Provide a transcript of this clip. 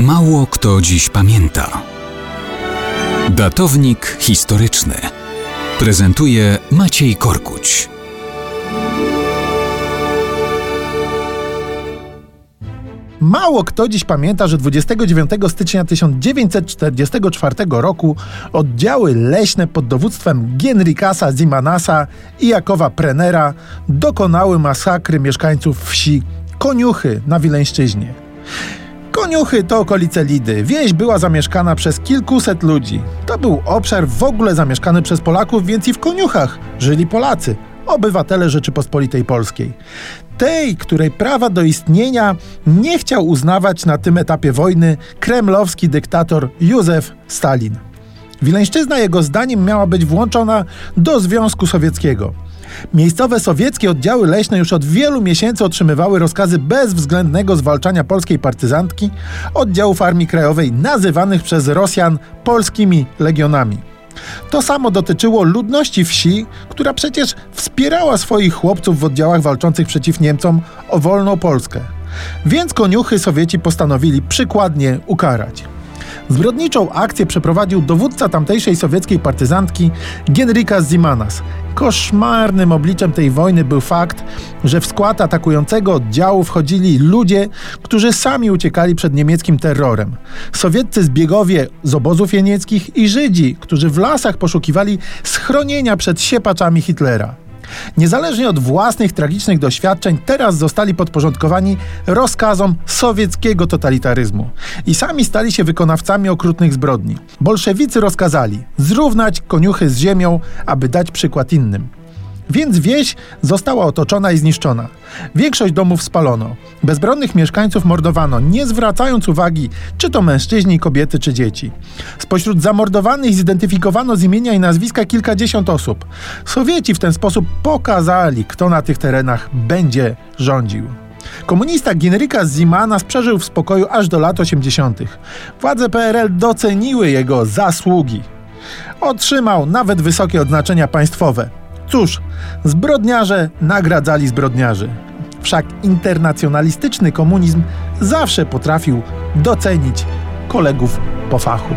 Mało kto dziś pamięta. Datownik historyczny prezentuje Maciej Korkuć. Mało kto dziś pamięta, że 29 stycznia 1944 roku oddziały leśne pod dowództwem Gienrikasa Zimanasa i Jakowa Prenera dokonały masakry mieszkańców wsi Koniuchy na Wileńszczyźnie. Koniuchy to okolice Lidy. Wieś była zamieszkana przez kilkuset ludzi. To był obszar w ogóle zamieszkany przez Polaków, więc i w Koniuchach żyli Polacy, obywatele Rzeczypospolitej Polskiej. Tej, której prawa do istnienia nie chciał uznawać na tym etapie wojny kremlowski dyktator Józef Stalin. Wileńszczyzna jego zdaniem miała być włączona do Związku Sowieckiego. Miejscowe sowieckie oddziały leśne już od wielu miesięcy otrzymywały rozkazy bezwzględnego zwalczania polskiej partyzantki, oddziałów Armii Krajowej nazywanych przez Rosjan polskimi legionami. To samo dotyczyło ludności wsi, która przecież wspierała swoich chłopców w oddziałach walczących przeciw Niemcom o wolną Polskę. Więc koniuchy Sowieci postanowili przykładnie ukarać. Zbrodniczą akcję przeprowadził dowódca tamtejszej sowieckiej partyzantki Genrika Zimanas. Koszmarnym obliczem tej wojny był fakt, że w skład atakującego oddziału wchodzili ludzie, którzy sami uciekali przed niemieckim terrorem. Sowieccy zbiegowie z obozów jenieckich i Żydzi, którzy w lasach poszukiwali schronienia przed siepaczami Hitlera. Niezależnie od własnych tragicznych doświadczeń, teraz zostali podporządkowani rozkazom sowieckiego totalitaryzmu i sami stali się wykonawcami okrutnych zbrodni. Bolszewicy rozkazali zrównać koniuchy z ziemią, aby dać przykład innym. Więc wieś została otoczona i zniszczona. Większość domów spalono. Bezbronnych mieszkańców mordowano, nie zwracając uwagi, czy to mężczyźni, kobiety, czy dzieci. Spośród zamordowanych zidentyfikowano z imienia i nazwiska kilkadziesiąt osób. Sowieci w ten sposób pokazali, kto na tych terenach będzie rządził. Komunista Ginryka Zimanas przeżył w spokoju aż do lat 80. Władze PRL doceniły jego zasługi. Otrzymał nawet wysokie odznaczenia państwowe. Cóż, zbrodniarze nagradzali zbrodniarzy. Wszak internacjonalistyczny komunizm zawsze potrafił docenić kolegów po fachu.